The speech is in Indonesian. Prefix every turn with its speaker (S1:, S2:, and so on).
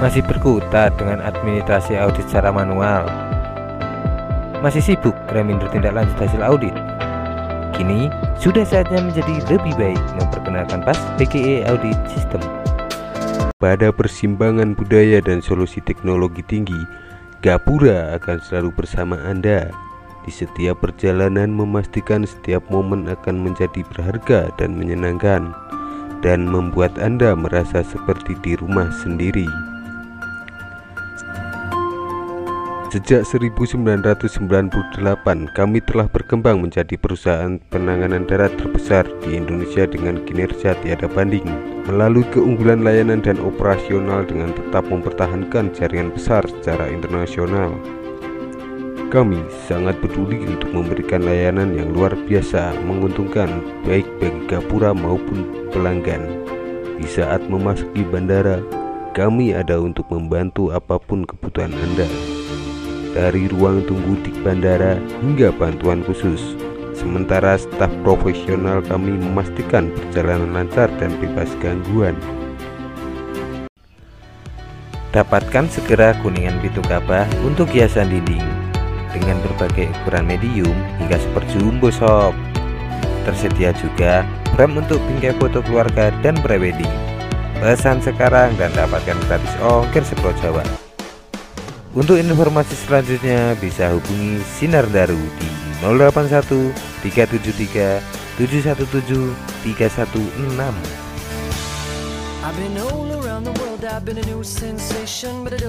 S1: Masih berkutat dengan administrasi audit secara manual? Masih sibuk reminder tindak lanjut hasil audit? Kini sudah saatnya menjadi lebih baik memperkenalkan PAS PKE Audit System.
S2: Pada persimpangan budaya dan solusi teknologi tinggi, Gapura akan selalu bersama Anda. Di setiap perjalanan memastikan setiap momen akan menjadi berharga dan menyenangkan dan membuat Anda merasa seperti di rumah sendiri. Sejak 1998, kami telah berkembang menjadi perusahaan penanganan darat terbesar di Indonesia dengan kinerja tiada banding. Melalui keunggulan layanan dan operasional dengan tetap mempertahankan jaringan besar secara internasional. Kami sangat peduli untuk memberikan layanan yang luar biasa, menguntungkan baik bagi Gapura maupun pelanggan. Di saat memasuki bandara, kami ada untuk membantu apa pun kebutuhan Anda dari ruang tunggu di bandara hingga bantuan khusus. Sementara staf profesional kami memastikan perjalanan lancar dan bebas gangguan.
S1: Dapatkan segera kuningan pintu kabah untuk hiasan dinding dengan berbagai ukuran medium hingga super jumbo shop. Tersedia juga frame untuk bingkai foto keluarga dan prewedding. Pesan sekarang dan dapatkan gratis ongkir sepulau Jawa. Untuk informasi selanjutnya bisa hubungi Sinar Daru di 081 373 717 316. I've been all around the world, I've been a new sensation, but it